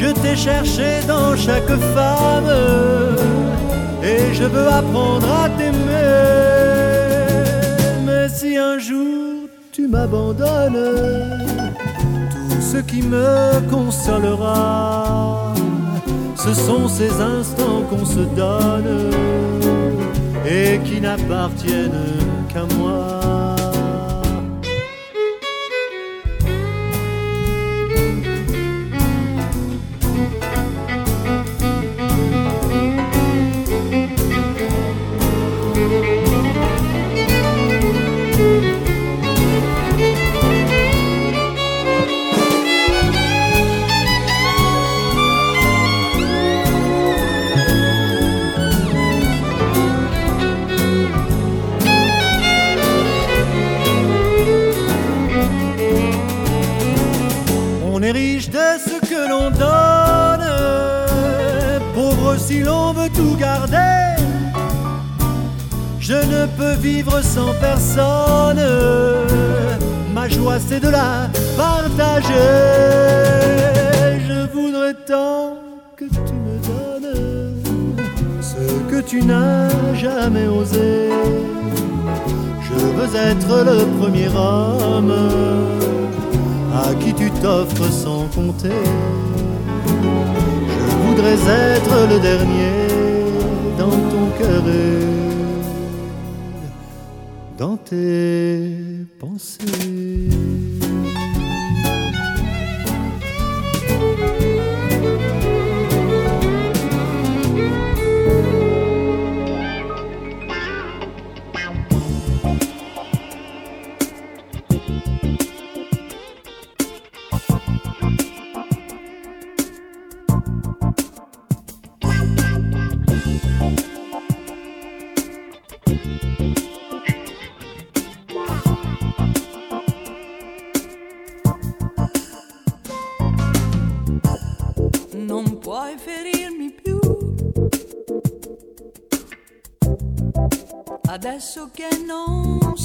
Je t'ai cherché dans chaque femme et je veux apprendre à t'aimer. Mais si un jour tu m'abandonnes, tout ce qui me consolera, ce sont ces instants qu'on se donne et qui n'appartiennent qu'à moi. si l'on veut tout garder, je ne peux vivre sans personne. Ma joie, c'est de la partager. Je voudrais tant que tu me donnes ce que tu n'as jamais osé. Je veux être le premier homme à qui tu t'offres sans compter voudrais être le dernier dans ton cœur et dans tes pensées. confesso que não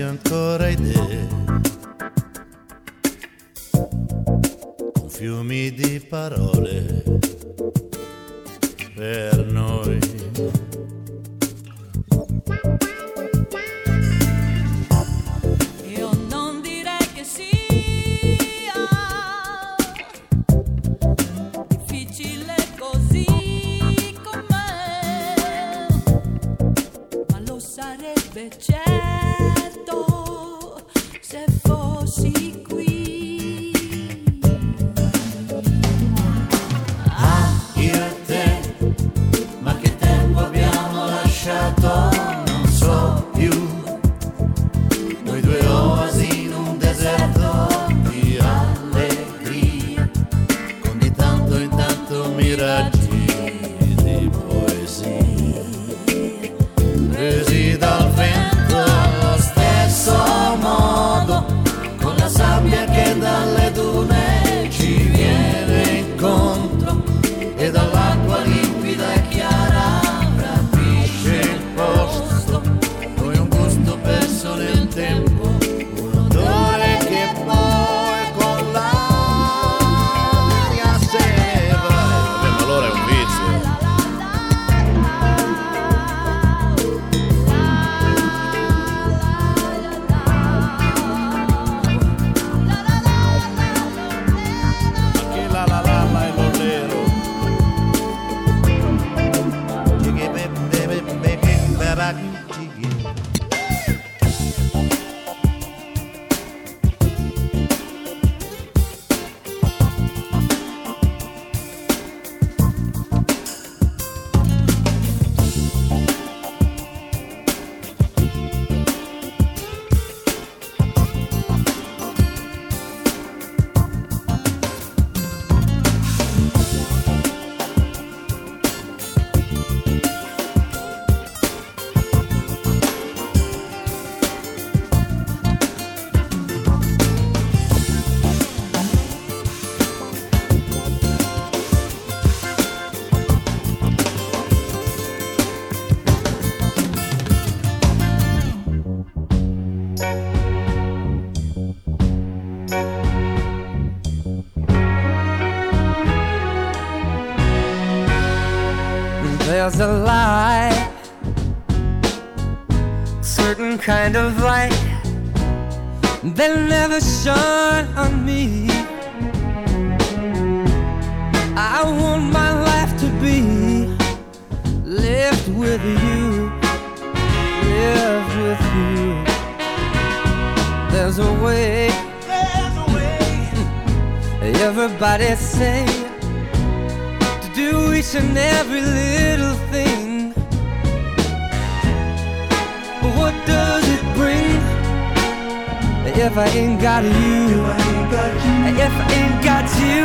ancora idee was a lie. Certain kind of light that never shone on me. I want my life to be lived with you, lived with you. There's a way. There's a way. Everybody say do each and every little if I ain't got you, if I ain't got you,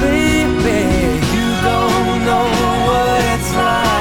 baby, you don't know what it's like.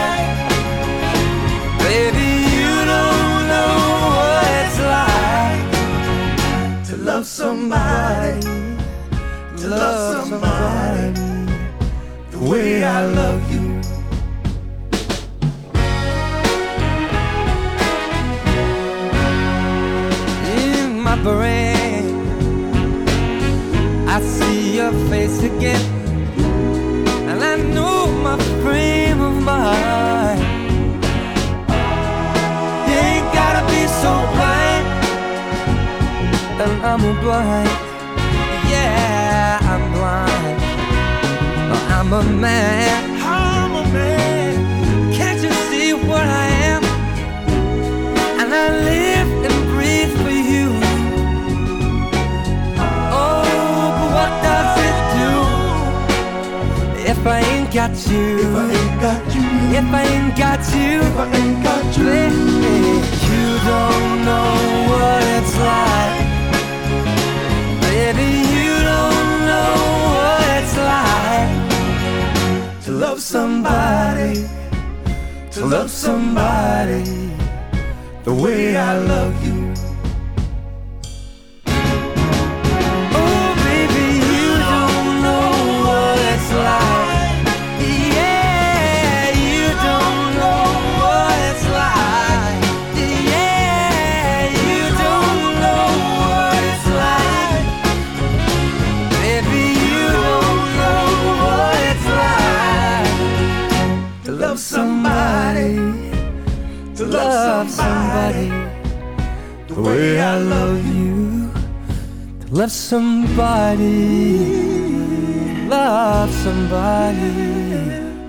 Love somebody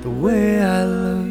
the way I love you.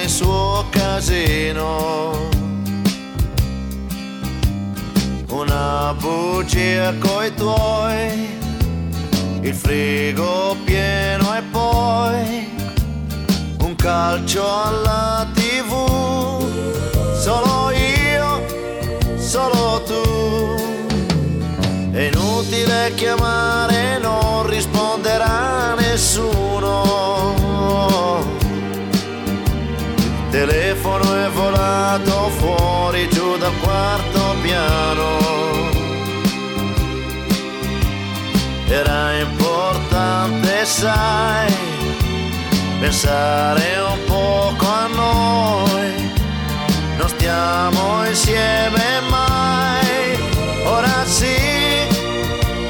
Il suo casino. Una bugia coi tuoi, il frigo pieno e poi un calcio alla tv. Solo io, solo tu. È inutile chiamare, non risponderà nessuno. Telefono è volato fuori giù dal quarto piano. Era importante, sai, pensare un poco a noi. Non stiamo insieme mai. Ora sì,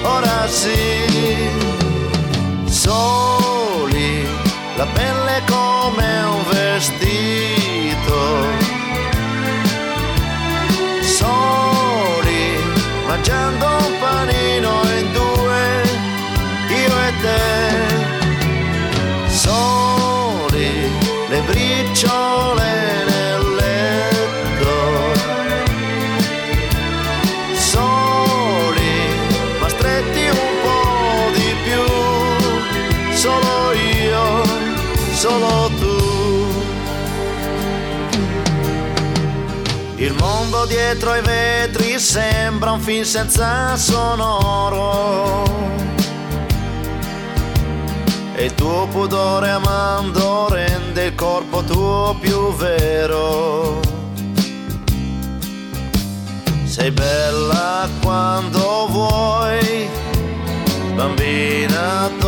ora sì. Soli, la pelle come un Soli, mangiando un panino in due, io e te. Soli, le briciole dietro ai vetri sembra un film senza sonoro. E il tuo pudore amando rende il corpo tuo più vero. Sei bella quando vuoi, bambina, donna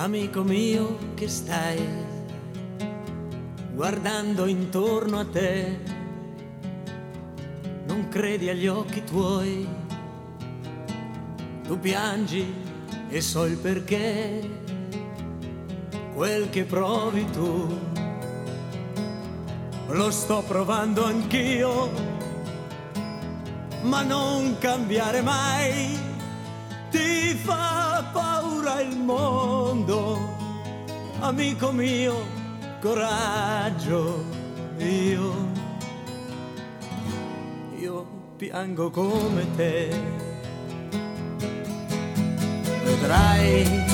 Amico mio che stai guardando intorno a te, non credi agli occhi tuoi, tu piangi e so il perché, quel che provi tu, lo sto provando anch'io, ma non cambiare mai ti fa paura il mondo, amico mio, coraggio, io, io piango come te. Vedrai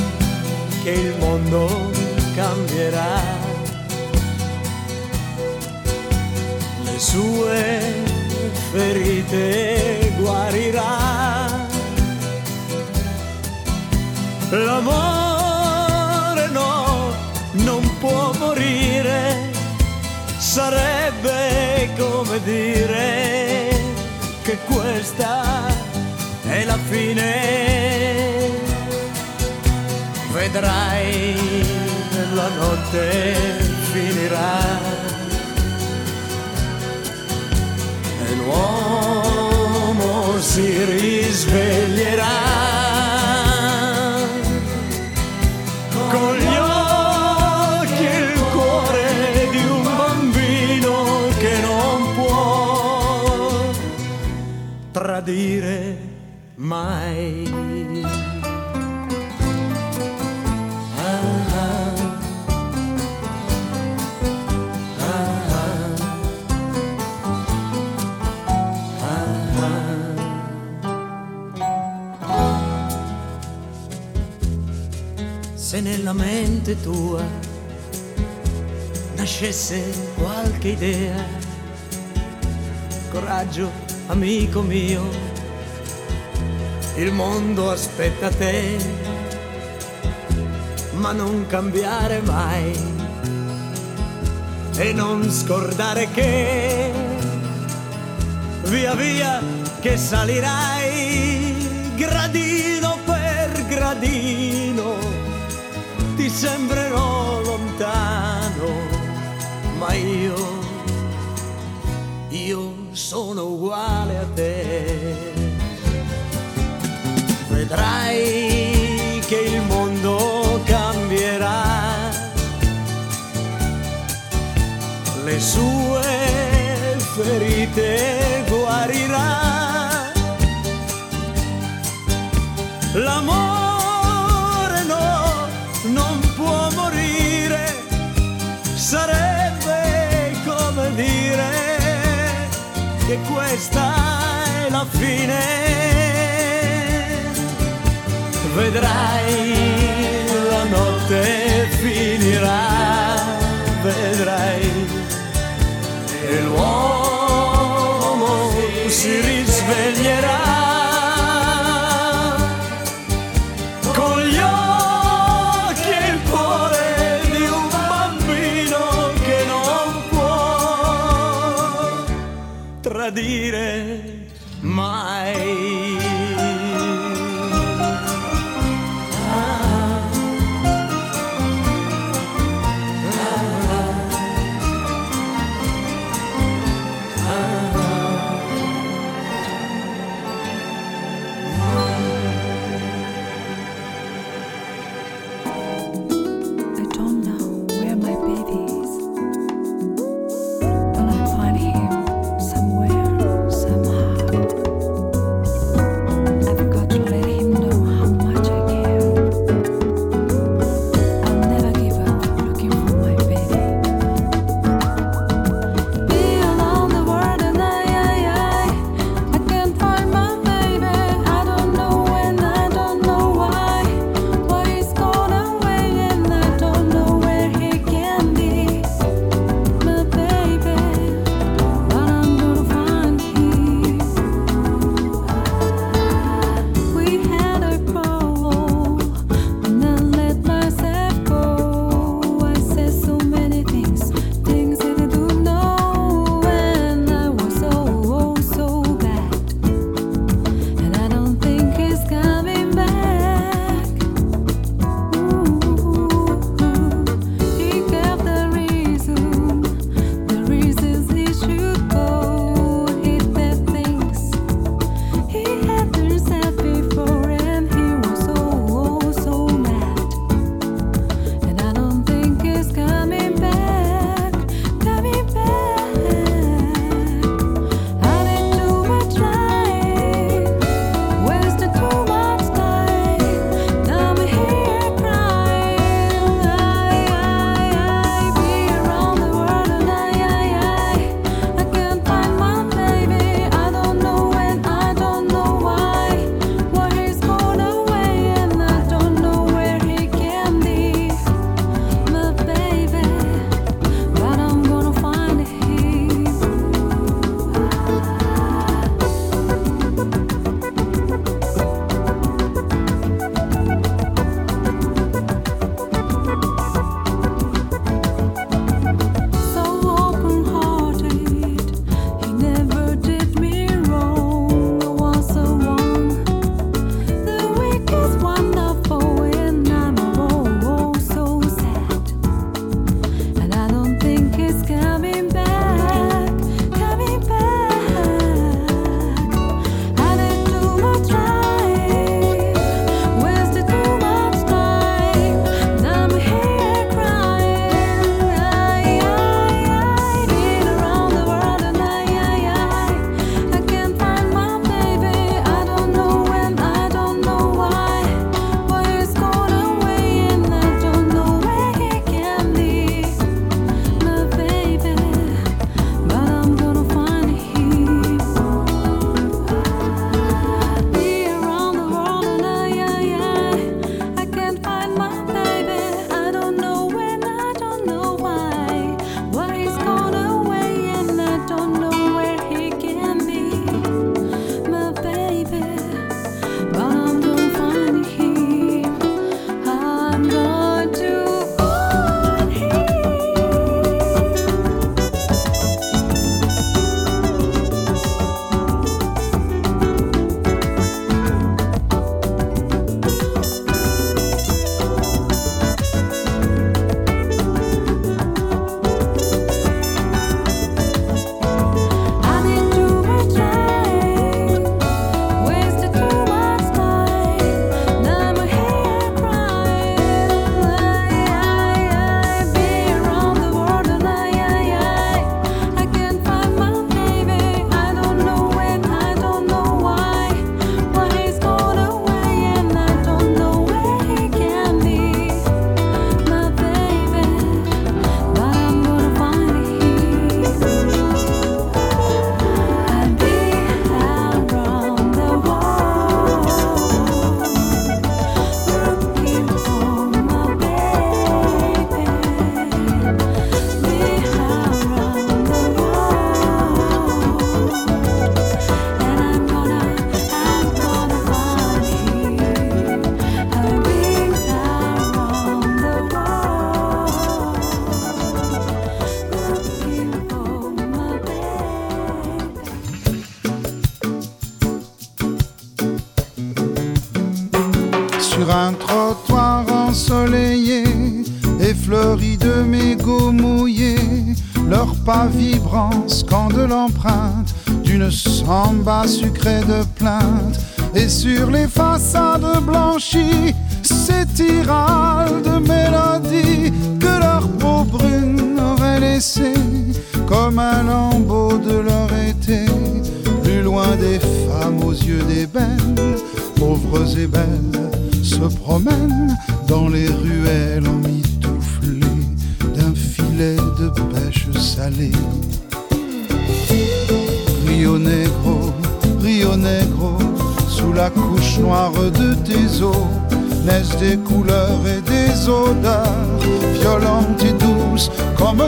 che il mondo cambierà, le sue ferite guarirà L'amore no, non può morire, sarebbe come dire che questa è la fine. Vedrai, la notte finirà e l'uomo si risveglierà Se nella mente tua nascesse qualche idea, coraggio, amico mio, il mondo aspetta te, ma non cambiare mai. E non scordare che via via che salirai gradino per gradino ti sembrerò lontano, ma io, io sono uguale a te. Vedrai che il mondo cambierà, le sue ferite che questa è la fine. Vedrai, la notte finirà, vedrai, e l'uomo si risveglierà. dire mai.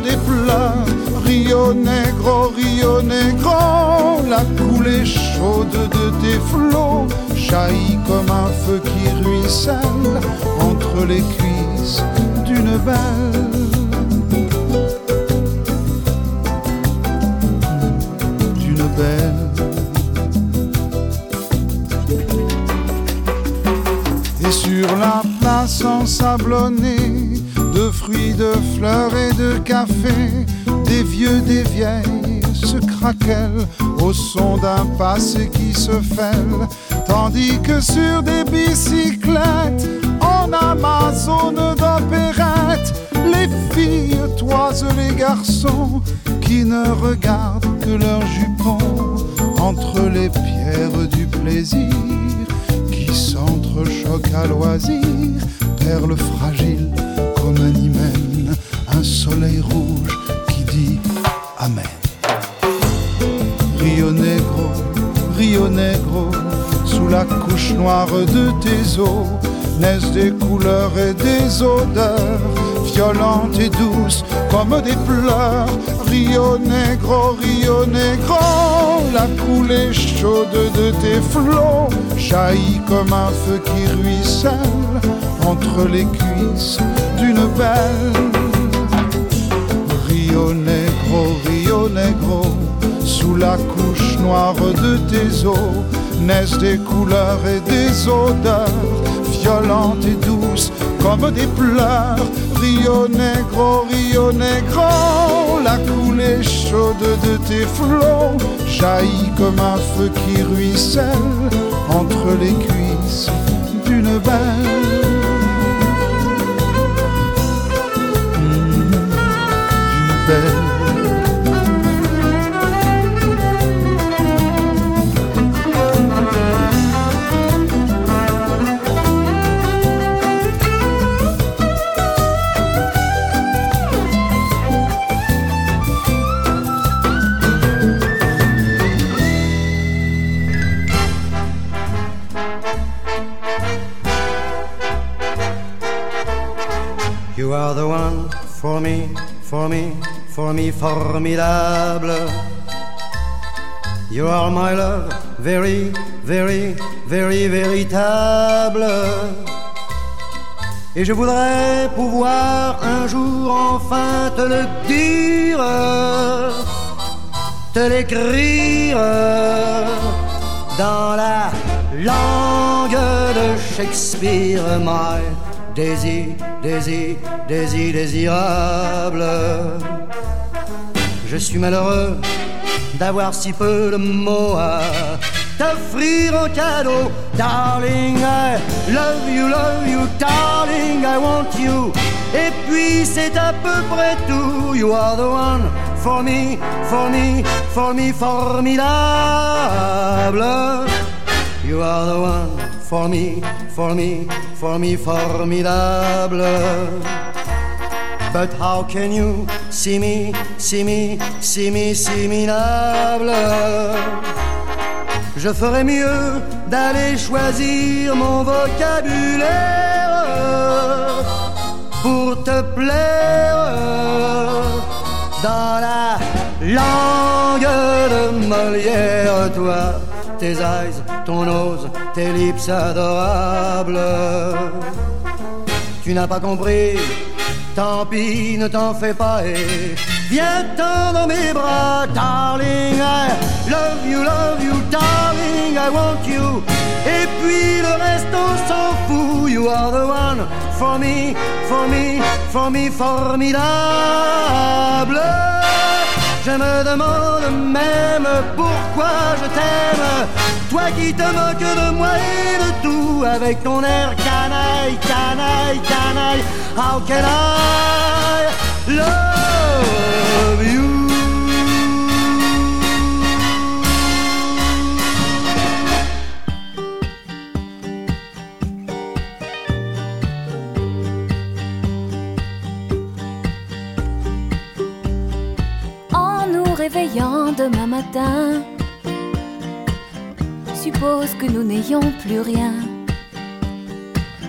Des pleurs. Rio Negro, Rio Negro, la coulée chaude de tes flots jaillit comme un feu qui ruisselle entre les cuisses d'une belle. D'une belle. Et sur la place ensablonnée de fleurs et de café, des vieux, des vieilles se craquellent au son d'un passé qui se fêle, tandis que sur des bicyclettes en Amazone d'opérette, les filles toisent les garçons qui ne regardent que leurs jupons entre les pierres du plaisir qui s'entrechoquent à loisir, perles fragiles comme un soleil rouge qui dit Amen. Rio Negro, Rio Negro, sous la couche noire de tes eaux, naissent des couleurs et des odeurs, violentes et douces comme des pleurs. Rio Negro, Rio Negro, la coulée chaude de tes flots jaillit comme un feu qui ruisselle entre les cuisses d'une belle. Rio Negro, Rio Negro, sous la couche noire de tes eaux, naissent des couleurs et des odeurs, violentes et douces comme des pleurs. Rio Negro, Rio Negro, la coulée chaude de tes flots jaillit comme un feu qui ruisselle entre les cuisses d'une belle. For me formidable. You are my love, very, very, very véritable. Et je voudrais pouvoir un jour enfin te le dire, te l'écrire dans la langue de Shakespeare, my désir, désir, désir, désirable. Je suis malheureux d'avoir si peu de mots à t'offrir en cadeau. Darling, I love you, love you, darling, I want you. Et puis c'est à peu près tout. You are the one for me, for me, for me, formidable. You are the one for me, for me, for me, formidable. But how can you see me, see me, see me, see me minable? Je ferais mieux d'aller choisir mon vocabulaire pour te plaire dans la langue de Molière, toi, tes eyes, ton nose, tes lips adorables. Tu n'as pas compris, tant pis, ne t'en fais pas et viens-t'en dans mes bras, darling. I love you, love you, darling, I want you. Et puis le reste on s'en fout. You are the one for me, for me, for me, formidable. Je me demande même pourquoi je t'aime. Toi qui te moques de moi et de tout avec ton air canaille, canaille, canaille. How can I love you? En nous réveillant demain matin, suppose que nous n'ayons plus rien.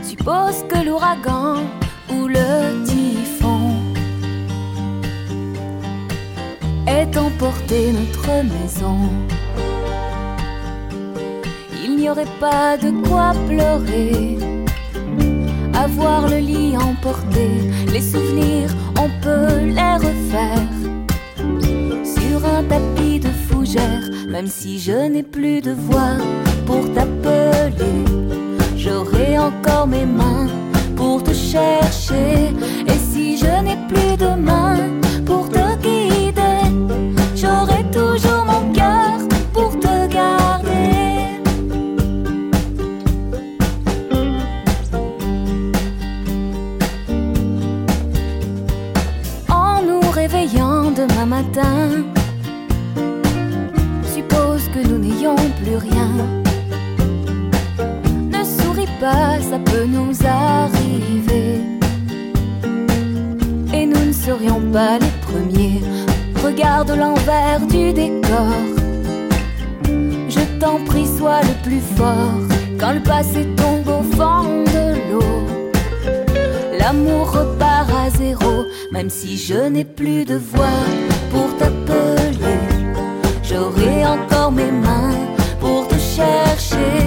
Suppose que l'ouragan ou le typhon ait emporté notre maison. Il n'y aurait pas de quoi pleurer. Avoir le lit emporté, les souvenirs, on peut les refaire sur un tapis de fougère, même si je n'ai plus de voix pour t'appeler. J'aurai encore mes mains pour te chercher. Et si je n'ai plus de mains pour te guider, j'aurai toujours mon cœur pour te garder. En nous réveillant demain matin, suppose que nous n'ayons plus rien. Ne souris pas, ça peut nous arriver. Serions pas les premiers. Regarde l'envers du décor. Je t'en prie, sois le plus fort. Quand le passé tombe au fond de l'eau, l'amour repart à zéro. Même si je n'ai plus de voix pour t'appeler, j'aurai encore mes mains pour te chercher.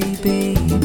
Baby.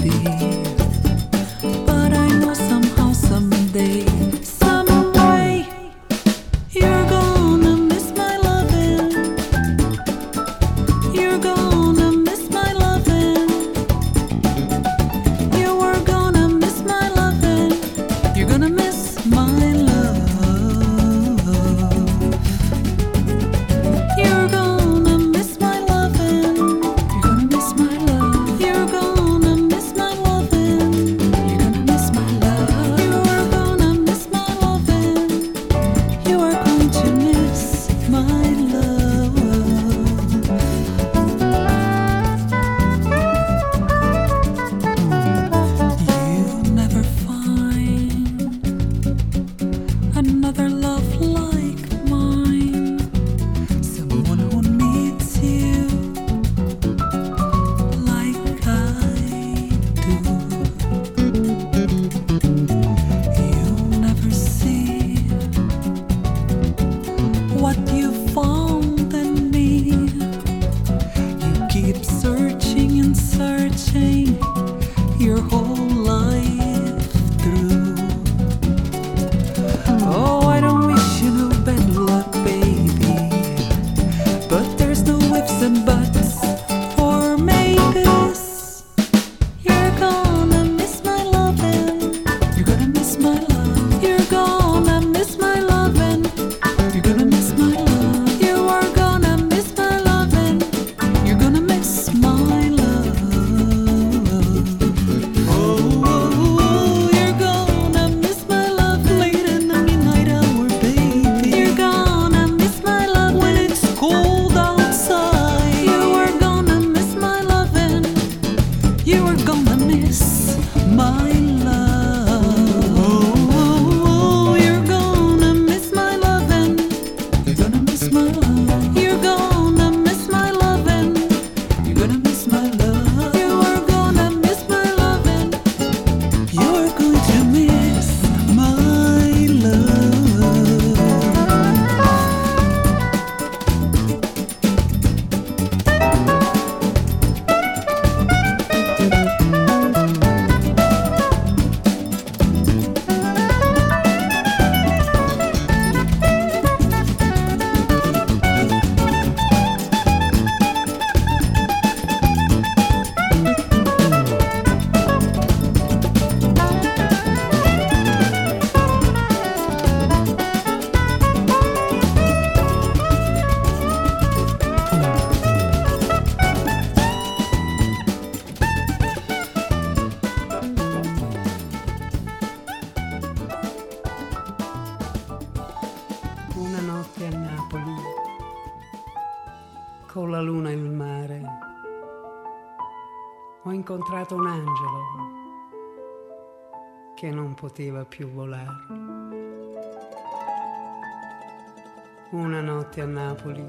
notte a Napoli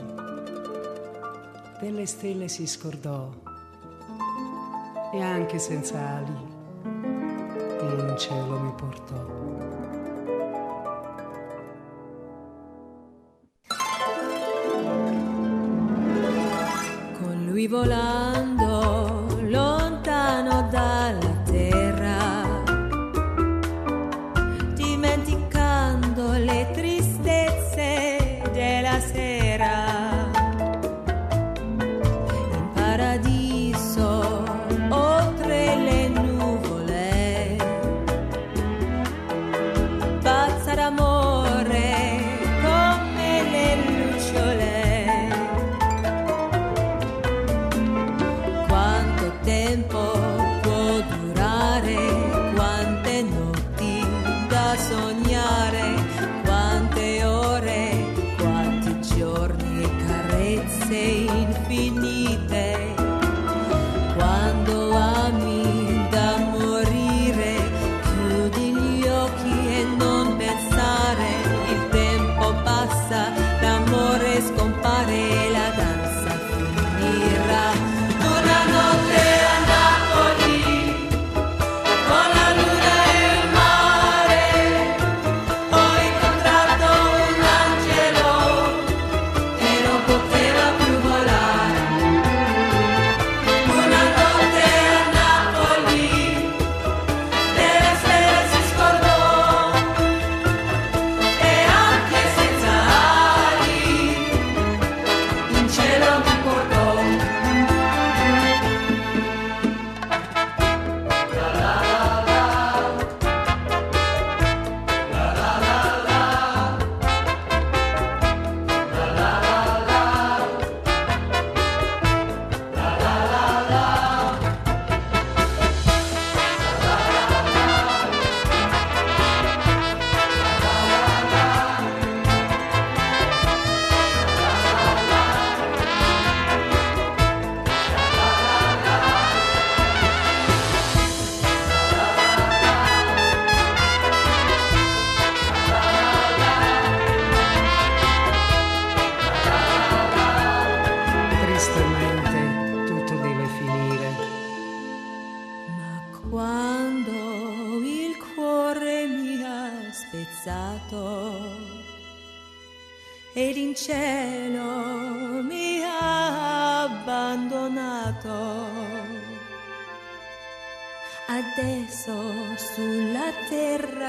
delle stelle si scordò e anche senza ali in cielo mi portò. Con lui volare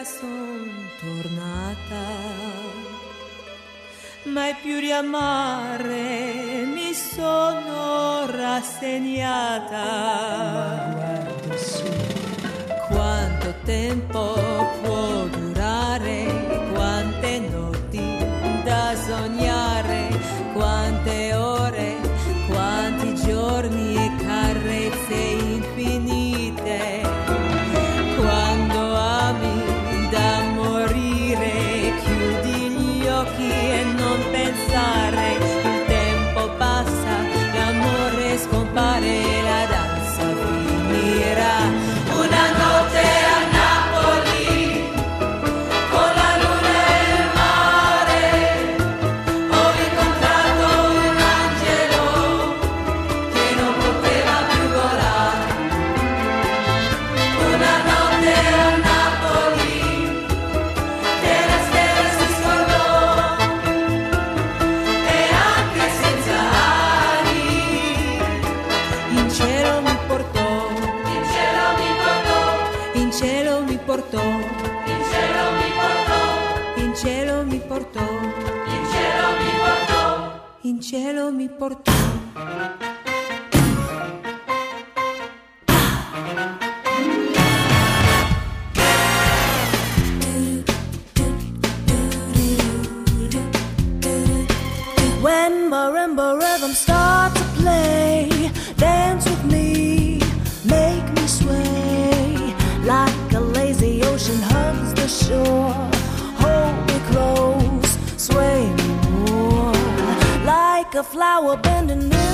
son tornata, mai più riamare mi sono rassegnata. Guardo su quanto tempo può durare cielo mi portò a flower bending